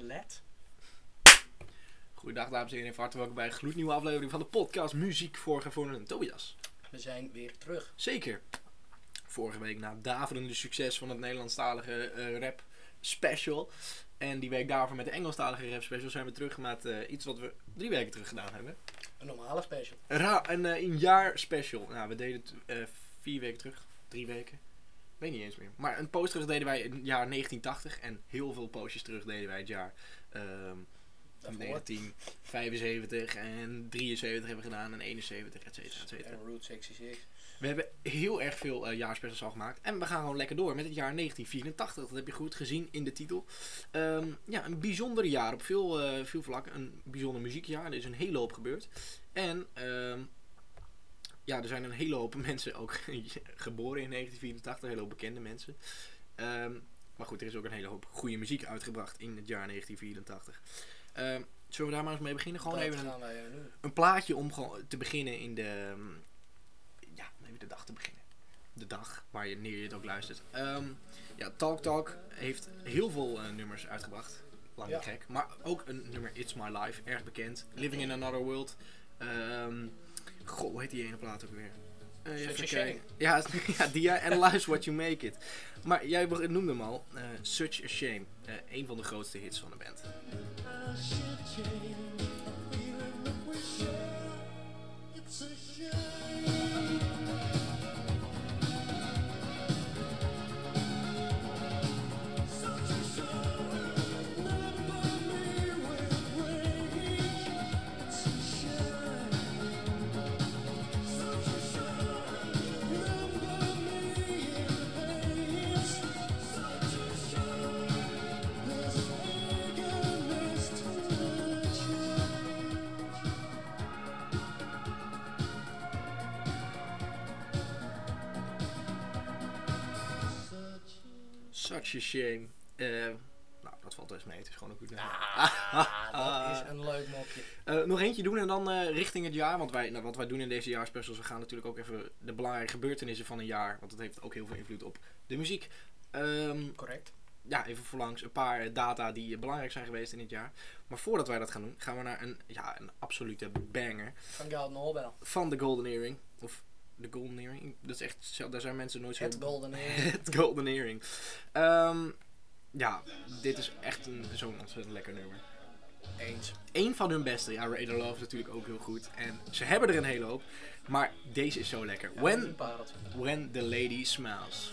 belet. Goedendag dames en heren, van harte welkom bij een gloednieuwe aflevering van de podcast Muziek voor Gevonden Tobias. We zijn weer terug. Zeker. Vorige week na het daverende succes van het Nederlandstalige eh, rap special. En die week daarvoor met de Engelstalige rap special zijn we terug met eh, iets wat we drie weken terug gedaan hebben. Een normale special. Een, ra- een, eh, een jaar special. Nou, we deden het vier weken terug. Drie weken. Weet niet eens meer. Maar een post terug deden wij in het jaar 1980. En heel veel postjes terug deden wij het jaar ehm, Daarvoor. 1975 en 73 hebben we gedaan en 71, et cetera, et cetera. En Route 66. We hebben heel erg veel jaarspecials al gemaakt. En we gaan gewoon lekker door met het jaar 1984. Dat heb je goed gezien in de titel. Ehm, ja, een bijzonder jaar op veel, eh, veel vlakken. Een bijzonder muziekjaar. Er is een hele hoop gebeurd. En ehm, ja, er zijn een hele hoop mensen ook geboren in 1984. Een hele hoop bekende mensen. Ehm, maar goed, er is ook een hele hoop goede muziek uitgebracht in het jaar 1984. Ehm, zullen we daar maar eens mee beginnen? Gewoon Dat even een gaan wij eh, een plaatje om gewoon te beginnen in de. mm, Ja, om even de dag te beginnen. De dag waar je neer je het ook luistert. Ehm, ja, Talk Talk heeft heel veel eh, nummers uitgebracht. Lang niet Ja. gek. Maar ook een nummer It's My Life, erg bekend. Living in Another World. Ehm goh, hoe heet die ene plaat ook weer? Eh, Such even a kijken. Ja, ja, die ja, Analyze What You Make It. Maar jij noemde hem al. eh, Such a Shame. Eh, een van de grootste hits van de band. Such a Shame. Eh, nou, dat valt dus mee. Het is gewoon een goed nummer. Ah, dat is een leuk mopje. Eh, nog eentje doen en dan eh, richting het jaar. Want wij, nou, wat wij doen in deze jaarspecials, we gaan natuurlijk ook even de belangrijke gebeurtenissen van een jaar. Want dat heeft ook heel veel invloed op de muziek. Ehm, Correct. ja, even voorlangs een paar data die eh, belangrijk zijn geweest in dit jaar. Maar voordat wij dat gaan doen, gaan we naar een, ja, een absolute banger Van Gouden Nobel. van de Golden Earring. Of de Golden Earring. Dat is echt, daar zijn mensen nooit zo... Het Golden Earring. Het Golden Earring. Ehm, ja, dit is echt een, zo'n ontzettend lekker nummer. Eens. Eén van hun beste. Ja, Radar Love is natuurlijk ook heel goed. En ze hebben er een hele hoop. Maar deze is zo lekker. Ja, When, when the Lady Smiles.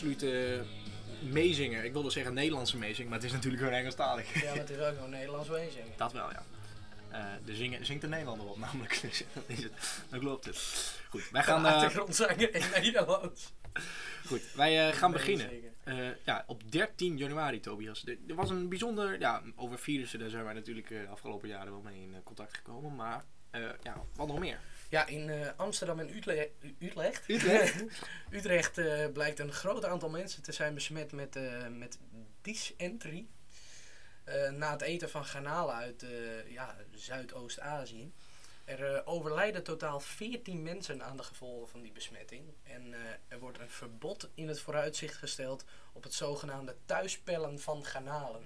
Absolute meezinger. Ik wilde zeggen Nederlandse meezinger, maar het is natuurlijk gewoon Engelstalig. Ja, maar het is ook nog Nederlands weezingen. Dat wel, ja. Eh de zingen, zingt de Nederlander op, namelijk. Dus dat is het. Klopt het. Goed, wij gaan, Gaan eh, achtergrondzanger in Nederlands. goed, wij eh, gaan beginnen. Meezingen. Eh, ja, op 13 januari, Tobias. Er, was een bijzonder, ja, over virussen, daar zijn wij natuurlijk eh, afgelopen jaren wel mee in eh, contact gekomen. Maar, eh, ja, wat nog meer? Ja, in eh, Amsterdam en Utle Utrecht, Utrecht? Utrecht eh, blijkt een groot aantal mensen te zijn besmet met, eh met dysenterie. Na het eten van garnalen uit ja, Zuidoost-Azië. Er overlijden totaal 14 mensen aan de gevolgen van die besmetting. En er wordt een verbod in het vooruitzicht gesteld op het zogenaamde thuispellen van garnalen.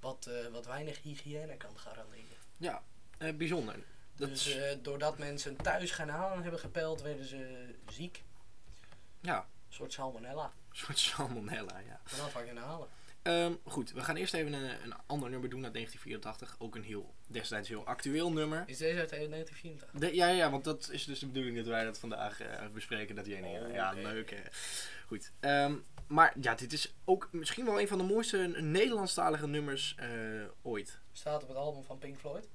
Wat, wat weinig hygiëne kan garanderen. Ja, bijzonder. Dat dus eh, doordat mensen thuis garnalen hebben gepeld, werden ze ziek. ja, Een soort salmonella. een soort salmonella, ja. Vanaf van garnalen. Ehm, goed, we gaan eerst even een, een ander nummer doen uit 1984. Ook een heel, destijds heel actueel nummer. Is deze uit 1984? De- ja, ja, want dat is dus de bedoeling dat wij dat vandaag eh, bespreken. Dat jij Oh, ja, leuk hè. Goed. ehm, maar ja, dit is ook misschien wel een van de mooiste Nederlandstalige nummers eh, ooit. Staat op het album van Pink Floyd.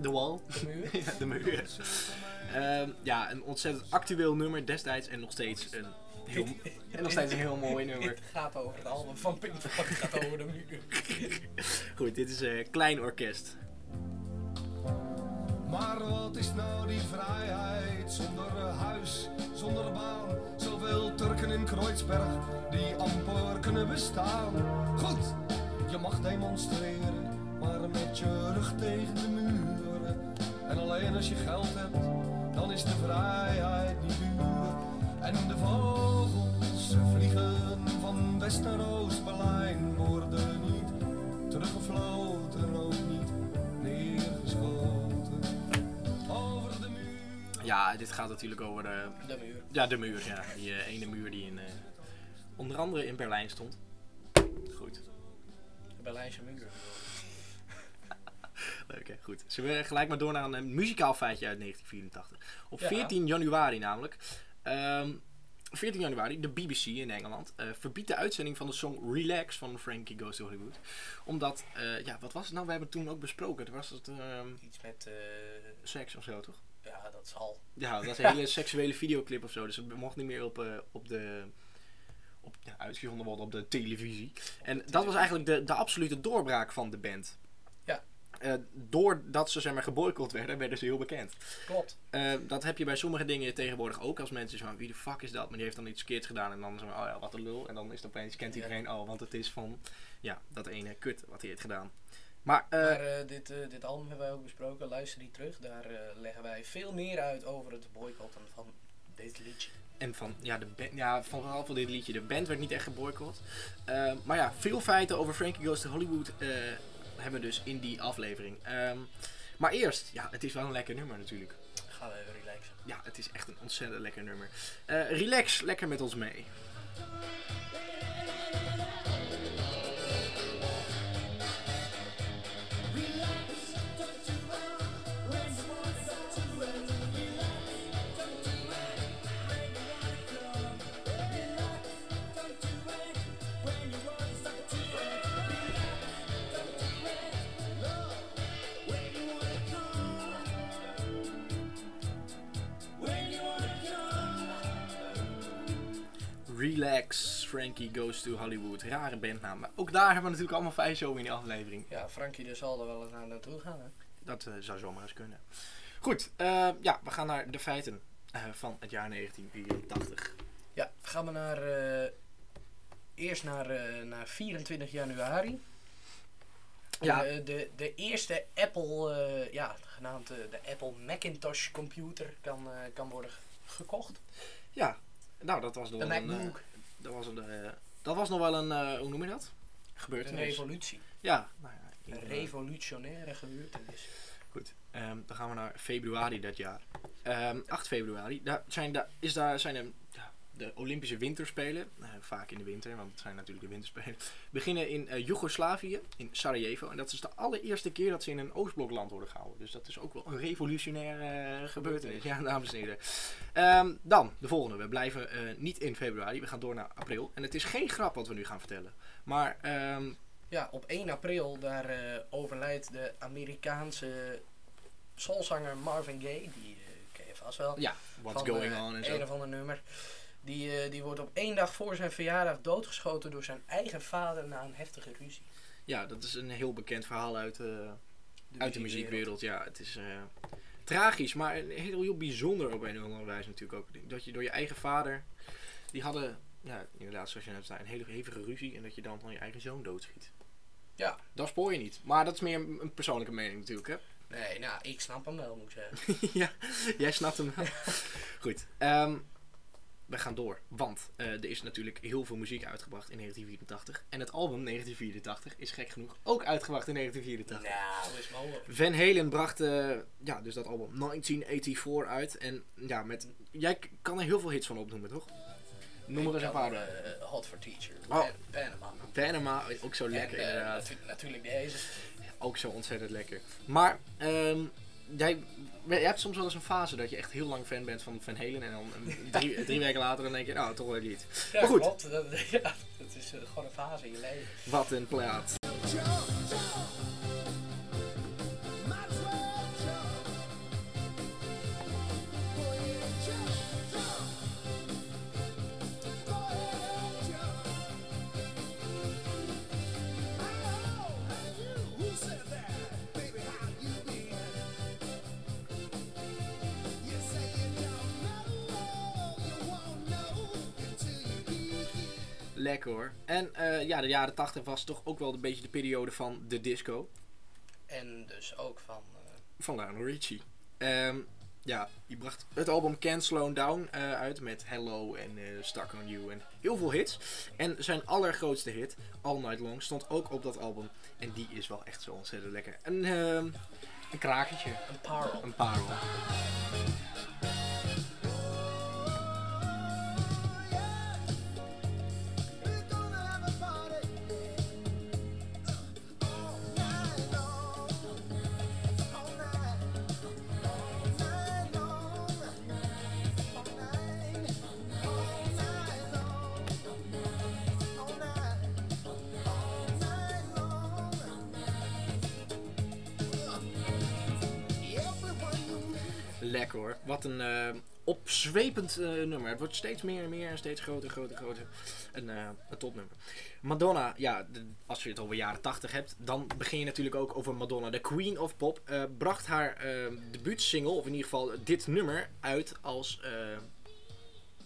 The Wall. De muur. ja, de muur. Ehm, ja, een ontzettend actueel nummer destijds en nog steeds een heel, en nog steeds een heel mooi nummer. Het gaat over het album van Pink Floyd, het gaat over de muur. Goed, dit is een klein orkest. Maar wat is nou die vrijheid zonder eh, huis, zonder baan? Zoveel Turken in Kreuzberg die amper kunnen bestaan. Goed, je mag demonstreren, maar met je rug tegen de muren. En alleen als je geld hebt, dan is de vrijheid niet duur. En de vogels vliegen van West naar Oost-Berlijn, worden niet teruggefloten, ook niet neergeschoten. Over de muur. Ja, dit gaat natuurlijk over de, De muur. ja, de muur. Ja. Die eh, ene muur die in, eh, onder andere in Berlijn stond. Goed. De Berlijnse muur. Leuk hè, goed. Zullen we gelijk maar door naar een, muzikaal feitje uit 1984. Op Ja. 14 januari namelijk. ehm, 14 januari, de BBC in Engeland eh, verbiedt de uitzending van de song Relax van Frankie Goes to Hollywood. Omdat, eh, ja, wat was het nou? We hebben het toen ook besproken. Het was het ehm, Iets met, eh, seks of zo, toch? ja, dat zal. Ja, dat was een hele seksuele videoclip of zo. Dus het mocht niet meer op, op de. Op, ja, uitgezonden worden op de televisie. En dat was eigenlijk de, de absolute doorbraak van de band. Eh, doordat ze zeg maar, geboycott werden, werden ze heel bekend. Klopt. Eh, dat heb je bij sommige dingen tegenwoordig ook. Als mensen zo van, wie de fuck is dat? Maar die heeft dan iets verkeerds gedaan. En dan zo oh ja, wat een lul. En dan is het opeens, kent Ja. iedereen, oh, want het is van, ja, dat ene kut wat hij heeft gedaan. Maar, eh, Maar dit, dit album hebben wij ook besproken. Luister die terug. Daar leggen wij veel meer uit over het boycotten van dit liedje. En van, ja, de band, ja, van vooral van dit liedje. De band werd niet echt geboycott. Maar ja, veel feiten over Frankie Goes to Hollywood hebben we dus in die aflevering. Ehm, maar eerst, ja, het is wel een lekker nummer natuurlijk. Gaan we even relaxen. Ja, het is echt een ontzettend lekker nummer. Eh, relax lekker met ons mee. Relax, Frankie Goes to Hollywood. Rare bandnaam. Maar ook daar hebben we natuurlijk allemaal vijf zo in die aflevering. Ja, Frankie dus zal er wel eens naar naartoe gaan. Hè? Dat eh, zou zomaar eens kunnen. Goed, eh, ja, we gaan naar de feiten eh, van het jaar 1984. Ja, gaan we naar, eerst naar, naar 24 januari. Ja. De, de eerste Apple, ja, genaamd de Apple Macintosh computer kan, kan worden gekocht. Ja, nou dat was wel een... MacBook. Dat, was een eh, dat was nog wel een, eh, hoe noem je dat? Een Gebeurtenis. revolutie. Ja, nou ja. Een revolutionaire gebeurtenis. Goed, ehm, dan gaan we naar februari dat jaar. Ehm 8 februari, daar zijn, daar, is daar, zijn er, ja, de Olympische Winterspelen, eh, vaak in de winter, want het zijn natuurlijk de winterspelen, beginnen in eh, Joegoslavië, in Sarajevo. En dat is de allereerste keer dat ze in een Oostblokland worden gehouden. Dus dat is ook wel een revolutionaire eh, gebeurtenis. Ja, dames en heren. Ehm, dan, de volgende. We blijven niet in februari, we gaan door naar april. En het is geen grap wat we nu gaan vertellen. Maar, ehm, Ja, op 1 april daar overlijdt de Amerikaanse soulzanger Marvin Gaye. Die ken je vast wel. ja, what's van, going eh, on en Een of ander nummer. Die, eh, die wordt op één dag voor zijn verjaardag doodgeschoten door zijn eigen vader na een heftige ruzie. Ja, dat is een heel bekend verhaal uit... eh, De uit de muziekwereld. Ja, het is eh, tragisch, maar heel, heel bijzonder op een of andere wijze natuurlijk ook. Dat je door je eigen vader, die hadden, ja, inderdaad, zoals je net zei, een hele hevige ruzie en dat je dan van je eigen zoon doodschiet. Ja. Dat spoor je niet. Maar dat is meer een, een persoonlijke mening natuurlijk, hè? Nee, nou, ik snap hem wel, moet ik zeggen. ja, jij snapt hem wel. Goed, ehm, we gaan door. Want eh, er is natuurlijk heel veel muziek uitgebracht in 1984. En het album 1984 is gek genoeg ook uitgebracht in 1984. Nou, is mogelijk. Van Halen bracht eh, ja, dus dat album 1984 uit. En ja, met, jij kan er heel veel hits van opnoemen, toch? Noem er eens een paar. Uh, Hot for Teacher. Oh. Pan- Panama. Panama, ook zo lekker en, eh, inderdaad. natu- natuurlijk deze. Ook zo ontzettend lekker. Maar ehm, jij, jij hebt soms wel eens een fase dat je echt heel lang fan bent van Van Halen. En dan een drie, drie weken later dan denk je, nou, toch wel niet. Ja, Maar goed. klopt. Dat, ja, dat is eh, gewoon een fase in je leven. Wat een plaat. Ja, de jaren 80 was toch ook wel een beetje de periode van de disco. En dus ook van... eh, Van Lionel Richie. Ehm, ja, die bracht het album Can't Slow Down eh, uit met Hello en eh, Stuck on You en heel veel hits. En zijn allergrootste hit, All Night Long, stond ook op dat album. En die is wel echt zo ontzettend lekker. Een, ehm, een krakertje, een parel. een parel. Lekker hoor. Wat een eh, opzwepend eh, nummer. Het wordt steeds meer en meer en steeds groter, groter, groter. Een, eh, een topnummer. Madonna, ja, als je het over jaren 80 hebt, dan begin je natuurlijk ook over Madonna. De Queen of Pop bracht haar debuutsingle, of in ieder geval dit nummer, uit als...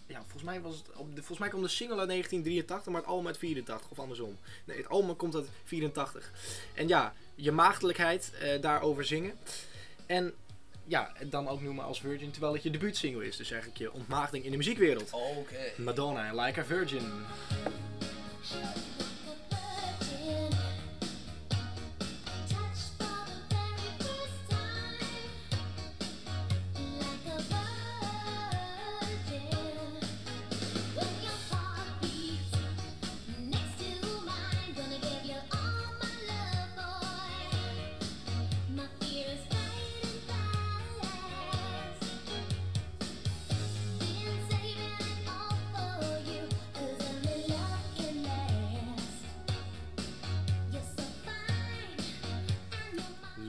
ja, volgens mij, was het, op de, volgens mij kwam de single uit 1983, maar het album uit 84 of andersom. Nee, het album komt uit 84. En ja, je maagdelijkheid eh, daarover zingen. En ja, dan ook noemen als Virgin, terwijl het je debuutsingle is. Dus eigenlijk je ontmaagding in de muziekwereld. Oké. Madonna en Like a Virgin.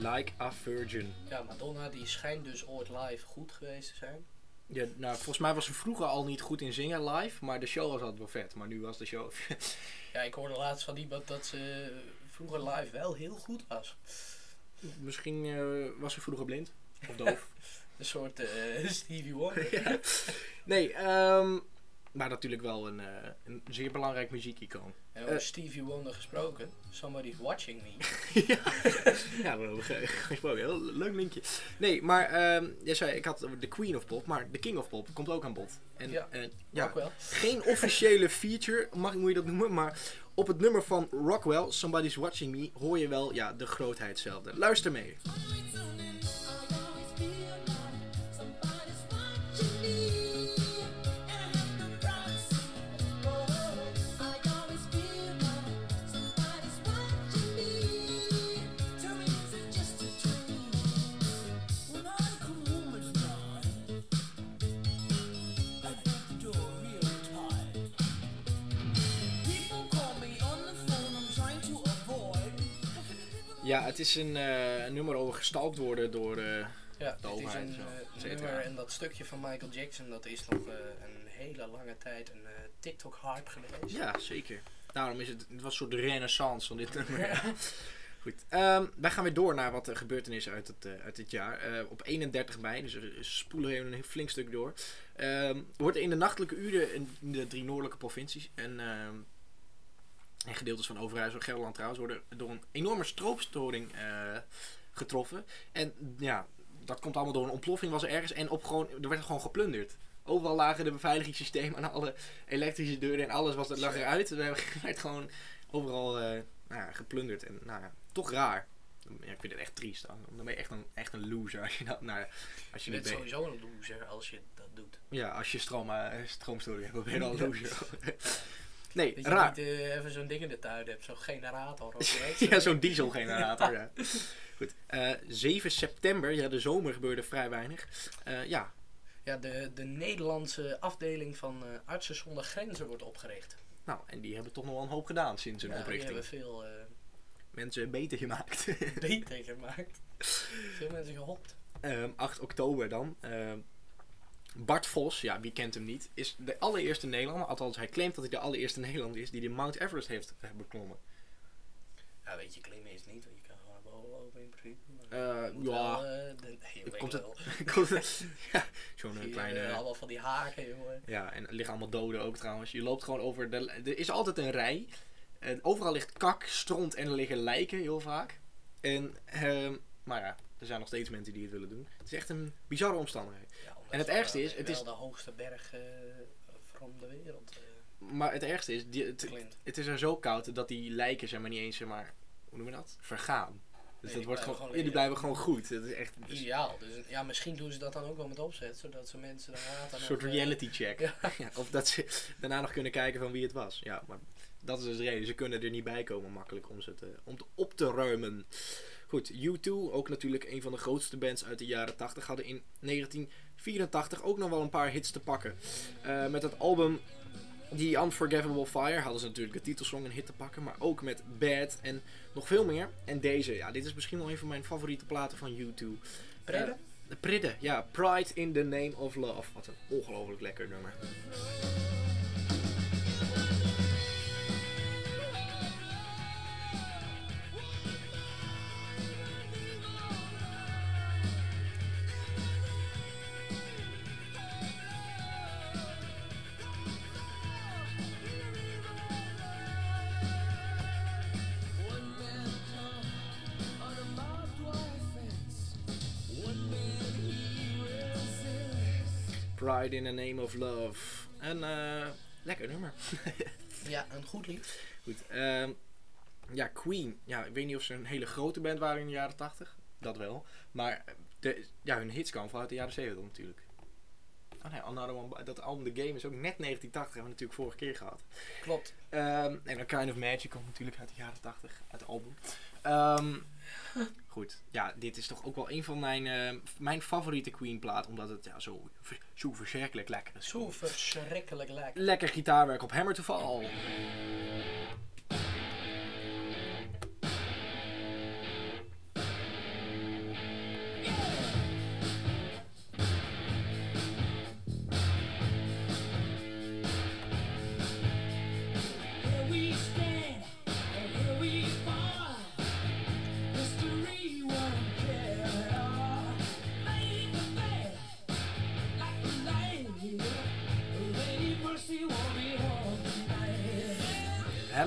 Like a Virgin. Ja, Madonna die schijnt dus ooit live goed geweest te zijn. Ja, nou, volgens mij was ze vroeger al niet goed in zingen live, maar de show was altijd wel vet. Maar nu was de show... Ja, ik hoorde laatst van iemand dat ze vroeger live wel heel goed was. Misschien eh, was ze vroeger blind. Of doof. Een soort eh, Stevie Wonder. Ja. Nee, ehm, maar natuurlijk wel een, eh, een zeer belangrijk muziekicoon. En over Eh. Stevie Wonder gesproken. Somebody's watching me. ja, ja we hebben ge- gesproken. Heel leuk linkje. Nee, maar ehm jij zei, ik had de Queen of Pop, maar de King of Pop komt ook aan bod. En Ja. eh, Ook wel. geen officiële feature, mag, moet je dat noemen, maar op het nummer van Rockwell, Somebody's Watching Me, hoor je wel ja, de grootheid zelf. Luister mee. Ja, het is een eh, een nummer over gestalkt worden door... eh, Ja, De het is een cetera. nummer en dat stukje van Michael Jackson, dat is nog een hele lange tijd een eh, TikTok hype geweest. ja, zeker. Daarom is het, het was een soort renaissance van dit nummer. Goed, ehm, wij gaan weer door naar wat er gebeurtenissen uit het, uit dit jaar. Op 31 mei, dus we spoelen even een flink stuk door, ehm, wordt in de nachtelijke uren in de drie noordelijke provincies en, ehm, en gedeeltes van Overijssel en Gelderland trouwens worden door een enorme stroopstoring eh, getroffen. En ja, dat komt allemaal door een ontploffing was er ergens en op gewoon, er werd gewoon geplunderd. Overal lagen de beveiligingssystemen aan alle elektrische deuren en alles was, dat lag eruit. Er werd gewoon overal eh, nou ja, geplunderd. En nou ja, toch raar. Ja, ik vind het echt triest. Dan, dan ben je echt een, echt een loser als je, dat, nou, als je bent sowieso een loser als je dat doet. Ja, als je stroom, eh, stroomstoring hebt, dan ben je dan een loser. Nee, Dat je raar. niet eh, even zo'n ding in de tuin hebt, zo'n generator of je. ja, zo'n dieselgenerator. ja. Goed. eh, 7 september, ja, de zomer gebeurde vrij weinig. Eh, ja, Ja, de, de Nederlandse afdeling van Artsen zonder Grenzen wordt opgericht. nou, en die hebben toch nog wel een hoop gedaan sinds hun Ja, die oprichting. hebben veel Mensen beter gemaakt. beter gemaakt. Veel mensen gehopt. Ehm, 8 oktober dan. Bart Vos, ja, wie kent hem niet, is de allereerste Nederlander, althans hij claimt dat hij de allereerste Nederlander is, die de Mount Everest heeft eh, beklommen. Ja, weet je, klimmen is niet, want je kan gewoon boven lopen in principe. Eh, ja. eh, weet komt het- wel. Komt het- ja, zo'n je, kleine... eh, allemaal van die haken, jongen. Ja, en er liggen allemaal doden ook trouwens. Je loopt gewoon over de... Er is altijd een rij. En overal ligt kak, stront en er liggen lijken heel vaak. En, ehm, maar ja, er zijn nog steeds mensen die het willen doen. Het is echt een bizarre omstandigheid. Ja, En het je ergste is, het wel is- de hoogste berg eh, van de wereld eh, Maar het ergste is, die, het, is er zo koud dat die lijken zeg maar niet eens, zeg maar, hoe noemen we dat? Vergaan. Dus Nee, dat die wordt gewoon, gewoon ja, die blijven gewoon goed. Het is echt een Ideaal. Dus ja, misschien doen ze dat dan ook wel met opzet, zodat ze mensen daarna dan soort eh, reality check. Ja. Ja, of dat ze daarna nog kunnen kijken van wie het was. Ja, maar dat is dus de reden. Ze kunnen er niet bij komen makkelijk om ze te, om te, op te ruimen. Goed, U2, ook natuurlijk een van de grootste bands uit de jaren 80, hadden in 1984 ook nog wel een paar hits te pakken. Eh, met het album The Unforgivable Fire hadden ze natuurlijk de titelsong een hit te pakken, maar ook met Bad en nog veel meer. En deze, ja, dit is misschien wel een van mijn favoriete platen van U2. Pridde? Eh, de Pridde, ja. Pride in the Name of Love. Wat een ongelooflijk lekker nummer. Pride in the Name of Love. Een eh, lekker nummer. Ja, een goed lied. Goed. ehm, ja, Queen. Ja, ik weet niet of ze een hele grote band waren in de jaren 80. Dat wel. Maar de, ja, hun hits kwamen vanuit de jaren 70 natuurlijk. Oh nee, Another One, dat album The Game is ook net 1980. Hebben we natuurlijk vorige keer gehad. Klopt. Ehm, en dan Kind of Magic komt natuurlijk uit de jaren 80, uit het album. Ehm, goed, ja, dit is toch ook wel een van mijn, eh, mijn favoriete Queen plaat, omdat het ja, zo, zo verschrikkelijk lekker is. Zo verschrikkelijk lekker. Lekker gitaarwerk op Hammer to Fall.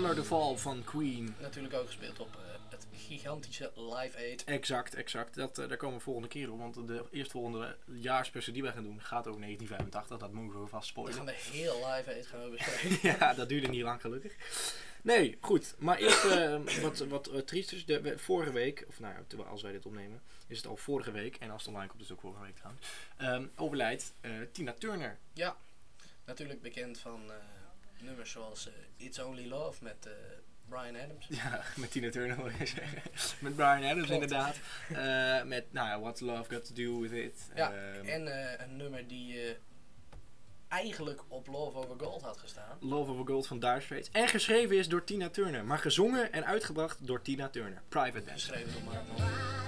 Hammer to Fall van Queen. Natuurlijk ook gespeeld op eh, het gigantische Live Aid. Exact, exact. Dat, eh, daar komen we volgende keer op, want de eerstvolgende jaarspecial die wij gaan doen gaat over 1985. Dat mogen we vast We gaan spoilen. de heel Live Aid gaan we bespreken. ja, dat duurde niet lang gelukkig. Nee, goed. Maar eerst eh, wat, wat eh, triesters. De, we- vorige week, of nou ja, als wij dit opnemen, is het al vorige week. En als het online komt, is het ook vorige week trouwens. ehm, overlijdt Tina Turner. Ja, natuurlijk bekend van nummers zoals eh, It's Only Love met eh, Brian Adams. Ja, met Tina Turner wil je zeggen. met Brian Adams Klopt. inderdaad. Eh, met, nou ja, What's Love Got To Do With It. Ja, Ehm, en een nummer die eigenlijk op Love Over Gold had gestaan. Love Over Gold van Dire Straits. En geschreven is door Tina Turner. Maar gezongen en uitgebracht door Tina Turner. Private Dancer. Geschreven door Mark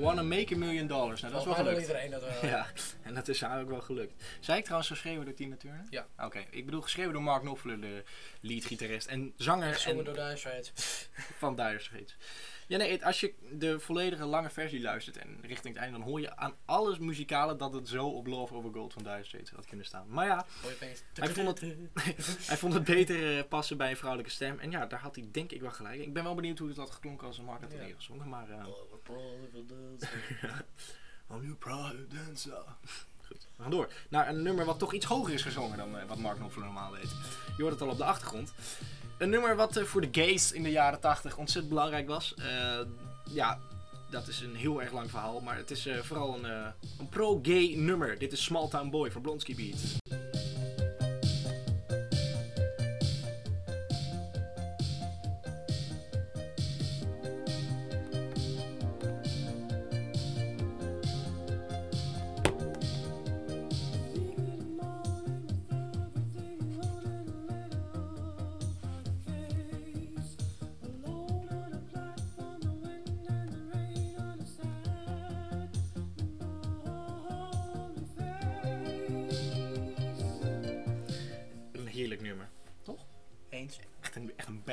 Wanna Make a Million Dollars. Nou, dat is wel gelukt. iedereen dat wel. Ja, en dat is haar ook wel gelukt. Zij ik trouwens geschreven door Tina Turner? Ja. Oké, ik bedoel geschreven door Mark Knopfler, de leadgitarist en zanger Gezongen en door Dire Straits. van Dire Straits. Ja, nee, het- als je de volledige lange versie luistert en richting het einde, dan hoor je aan alles muzikale dat het zo op Love Over Gold van Dire Straits had kunnen staan. Maar ja. Hij vond hij vond het beter eh, passen bij een vrouwelijke stem. En ja, daar had hij denk ik wel gelijk. Ik ben wel benieuwd hoe het had geklonken als een Mark had Ja. gezongen. Maar dancer. I'm your private dancer. Goed, we gaan door. Naar een nummer wat toch iets hoger is gezongen dan eh, wat Mark Knopfler normaal weet. Je hoort het al op de achtergrond. Een nummer wat eh, voor de gays in de jaren 80 ontzettend belangrijk was. Eh, ja, dat is een heel erg lang verhaal. Maar het is eh, vooral een, een pro-gay nummer. Dit is Small Town Boy van Blonsky Beats.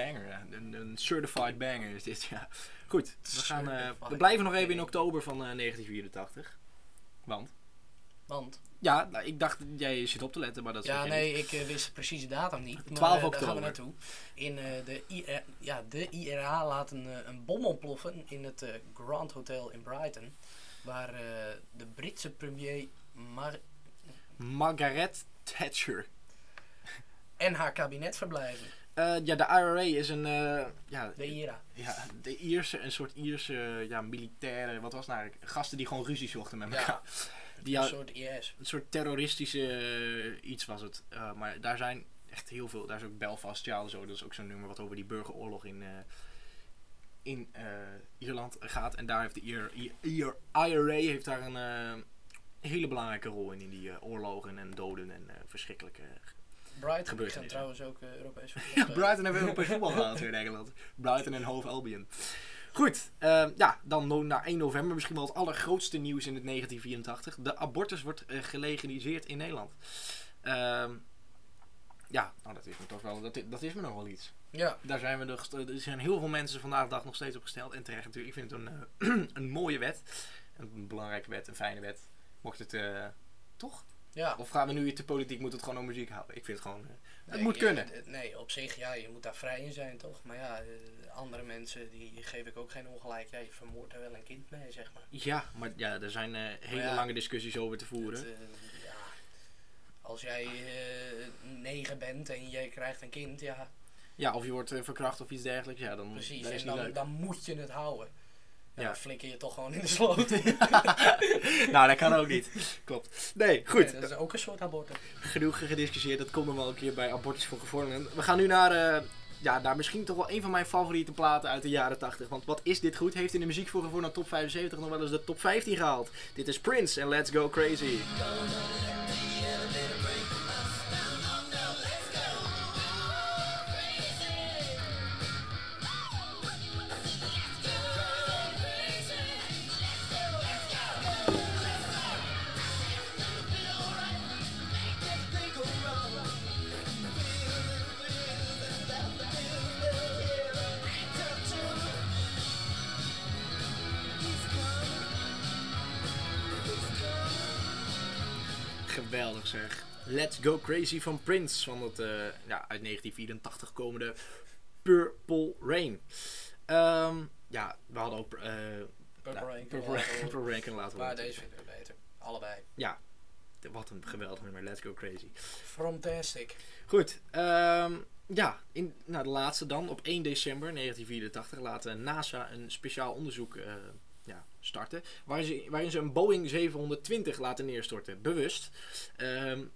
Banger. Een, een certified banger is dit, ja. Goed, we, gaan, eh, we blijven nog even in oktober van eh, 1984. Want, Want, ja, nou, ik dacht, jij zit op te letten, maar dat is ja nee, ik eh, wist precies de datum niet. Maar, 12 eh, Daar gaan oktober. we naartoe. In eh, de, IR, ja, de IRA laat een, eh, een bom ontploffen in het eh, Grand Hotel in Brighton. Waar eh, de Britse premier Mar Margaret Thatcher. en haar kabinet verblijven. Eh, ja, de IRA is een, eh, ja, De IRA. ja, de Ierse, een soort Ierse, ja, militaire, wat was het nou eigenlijk? Gasten die gewoon ruzie zochten met Ja. elkaar. Die Een had- soort IS. een soort terroristische eh, iets was het. Maar daar zijn echt heel veel. Daar is ook Belfast, ja, zo. Dat is ook zo'n nummer wat over die burgeroorlog in, in Ierland gaat. En daar heeft de IR, IR, IRA heeft daar een hele belangrijke rol in. In die oorlogen en doden en verschrikkelijke. Brighton Gebeurt niks, trouwens ook eh, Europees voetbal Ja. Brighton hebben Europees voetbal gehaald in Engeland. Brighton en Hove Albion. Goed, eh, ja, dan naar 1 november misschien wel het allergrootste nieuws in het 1984. De abortus wordt eh, gelegaliseerd in Nederland. Ehm, ja, nou dat is me toch wel, dat, is me nog wel iets. Ja, Daar zijn we nog, er zijn heel veel mensen vandaag de dag nog steeds op gesteld. En terecht natuurlijk, ik vind het een, een mooie wet. Een belangrijke wet, een fijne wet. Mocht het, toch? Ja. Of gaan we nu te politiek, moet het gewoon om muziek houden? Ik vind het gewoon, eh, het Nee, moet kunnen. d- Nee, op zich, ja, je moet daar vrij in zijn, toch? Maar ja, eh, andere mensen, die geef ik ook geen ongelijk. Ja, je vermoordt er wel een kind mee, zeg maar. Ja, maar ja, er zijn eh, hele ja, lange discussies over te voeren. Het, eh, ja, als jij eh, negen bent en jij krijgt een kind, ja, Ja, of je wordt eh, verkracht of iets dergelijks. Ja, dan precies. En dan, dan moet je het houden. Ja, dan flikker je toch gewoon in de sloot. nou, dat kan ook niet. Klopt. Nee, goed. Nee, dat is ook een soort abortus. Genoeg gediscussieerd. Dat komt nog wel een keer bij Abortus voor Gevorderen. We gaan nu naar, eh, ja, naar misschien toch wel een van mijn favoriete platen uit de jaren 80. Want wat is dit goed? Heeft in de muziek voor Gevorderen top 75 nog wel eens de top 15 gehaald. Dit is Prince en Let's Go Crazy. Geweldig zeg. Let's Go Crazy van Prince. Van het eh, ja, uit 1984 komende Purple Rain. Ehm, ja, we hadden ook... eh Purple nou, Rain. Purple Rain, Purple Rain kunnen laten Maar horen. deze vind ik beter. Allebei. Wat een geweldig nummer. Let's Go Crazy. Fantastic. Goed, ehm, ja, in, nou, de laatste dan. Op 1 december 1984 laat NASA een speciaal onderzoek eh, ja, starten. Waarin ze, waarin ze een Boeing 720 laten neerstorten. Bewust.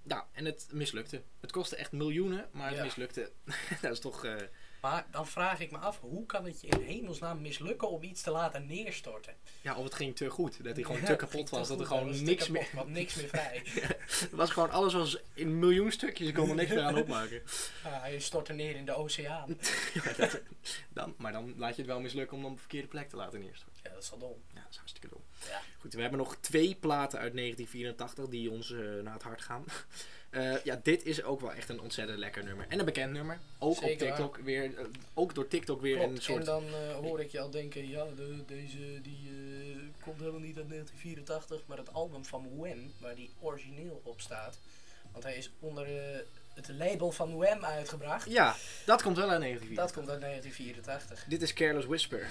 Ja, en het mislukte. Het kostte echt miljoenen, maar het Ja. mislukte. dat is toch... eh, Maar dan vraag ik me af, hoe kan het je in hemelsnaam mislukken om iets te laten neerstorten? ja, of het ging te goed. Dat hij gewoon Ja, te kapot te was. Dat er gewoon was niks kapot, meer... niks meer vrij. Het was gewoon alles was in miljoen stukjes. Ik kon er niks meer aan opmaken. Ja, hij stortte neer in de oceaan. Ja, dat- dan, maar dan laat je het wel mislukken om dan op de verkeerde plek te laten neerstorten. Ja, dat is wel dom. Ja, dat is hartstikke dom. Ja. Goed, we hebben nog twee platen uit 1984 die ons eh, naar het hart gaan. Eh, ja, dit is ook wel echt een ontzettend lekker nummer. En een bekend nummer. Ook op TikTok weer. eh, ook door TikTok weer Klopt. een soort. En dan hoor ik je al denken, ja, de, deze die eh, komt helemaal niet uit 1984, maar het album van Wham, waar die origineel op staat. Want hij is onder het label van Wham uitgebracht. Ja, dat komt wel uit 1984. Dat komt uit 1984. Dit is Careless Whisper.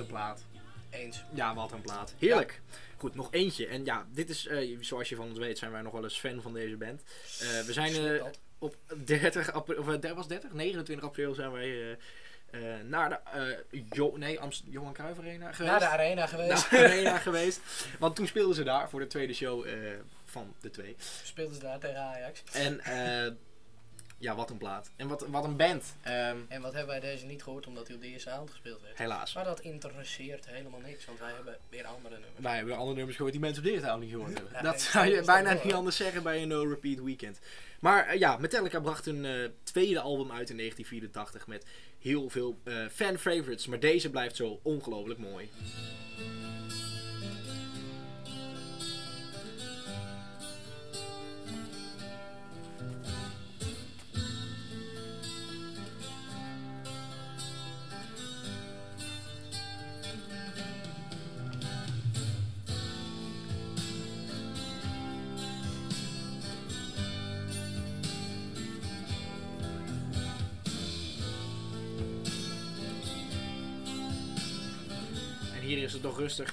Een plaat. Eens. Ja, wat een plaat. Heerlijk. Goed, nog eentje. En ja, dit is, eh, zoals je van ons weet, zijn wij nog wel eens fan van deze band. Eh, we zijn eh, dat. op 30 april, of eh, was 30? 29 april zijn wij eh, naar de eh, jo nee, Amst Johan Cruijff Arena geweest. Naar de arena geweest. Naar de arena geweest. Want toen speelden ze daar voor de tweede show eh, van de twee. Speelden ze daar tegen Ajax. En ja, wat een plaat. En wat, wat een band. Ehm, En wat hebben wij deze niet gehoord omdat hij op de eerste avond gespeeld werd? helaas. Maar dat interesseert helemaal niks, want wij hebben weer andere nummers. Wij hebben andere nummers gehoord die mensen op de eerste avond niet gehoord hebben. Ja, dat zou je bijna niet anders zeggen bij een No Repeat Weekend. Maar eh, ja, Metallica bracht hun eh, tweede album uit in 1984 met heel veel eh, fan favorites. Maar deze blijft zo ongelooflijk mooi.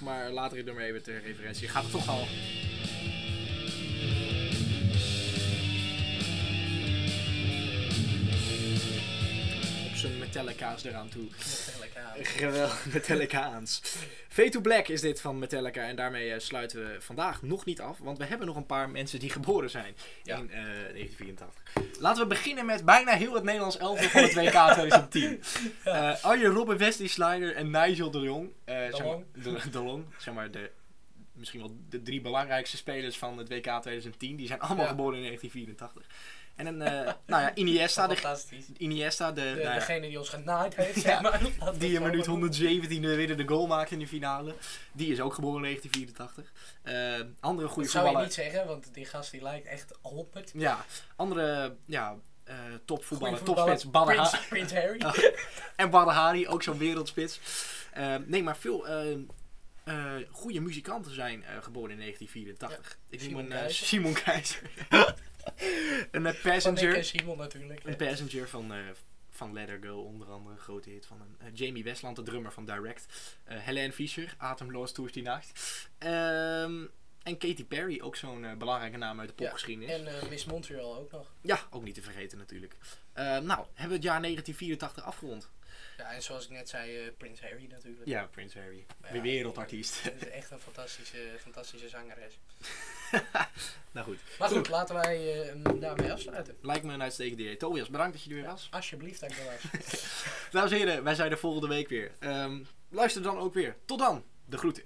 Maar later in de even ter referentie. Gaat het toch al. Metallica's eraan toe. Metallica. Geweldig, Metallicaans. Fade to Black is dit van Metallica. En daarmee eh, sluiten we vandaag nog niet af. Want we hebben nog een paar mensen die geboren zijn Ja. in eh, 1984. Laten we beginnen met bijna heel het Nederlands elftal van het WK 2010. Eh Arjen Robben, Wesley Slider en Nigel de Jong. eh, zeg maar- de, de Long. Zeg maar de, misschien wel de drie belangrijkste spelers van het WK 2010. Die zijn allemaal Ja. geboren in 1984. En een, eh, nou ja, Iniesta, de. Iniesta, de, De, nou degene die ons genaaid heeft, Ja, zeg maar. Laten die in minuut maar 117 weer de goal maakte in de finale. Die is ook geboren in 1984. Eh, andere goede Dat zou je voetballer. niet zeggen, want die gast die lijkt echt 100. Ja, andere ja, eh topvoetballer, voetballer, topspits. Prins, Prins Harry. En Badr Hari, ook zo'n wereldspits. Nee, maar veel goede muzikanten zijn geboren in 1984. Ik noem een. Simon Keizer. een eh, Van passenger. en Simon natuurlijk. Een passenger van, eh van Let Her Go, onder andere een grote hit van een, eh, Jamie Westland, de drummer van Direct. Eh Helene Fischer, Atemloos Tours die Nacht. Ehm, en Katy Perry, ook zo'n belangrijke naam uit de Ja, popgeschiedenis. En eh, Miss Montreal ook nog. Ja, ook niet te vergeten natuurlijk. Nou, hebben we het jaar 1984 afgerond. Ja, en zoals ik net zei, eh Prins Harry natuurlijk. Ja, Prince Harry. Ja, Weer wereldartiest. Dat is echt een fantastische, fantastische zangeres. nou goed. Maar goed, Goed. laten wij eh, hem daarmee afsluiten. Lijkt me een uitstekend idee. Tobias, bedankt dat je er weer was. Alsjeblieft, ik er was. Dames en heren, wij zijn er volgende week weer. Ehm, luister dan ook weer. Tot dan. De groeten.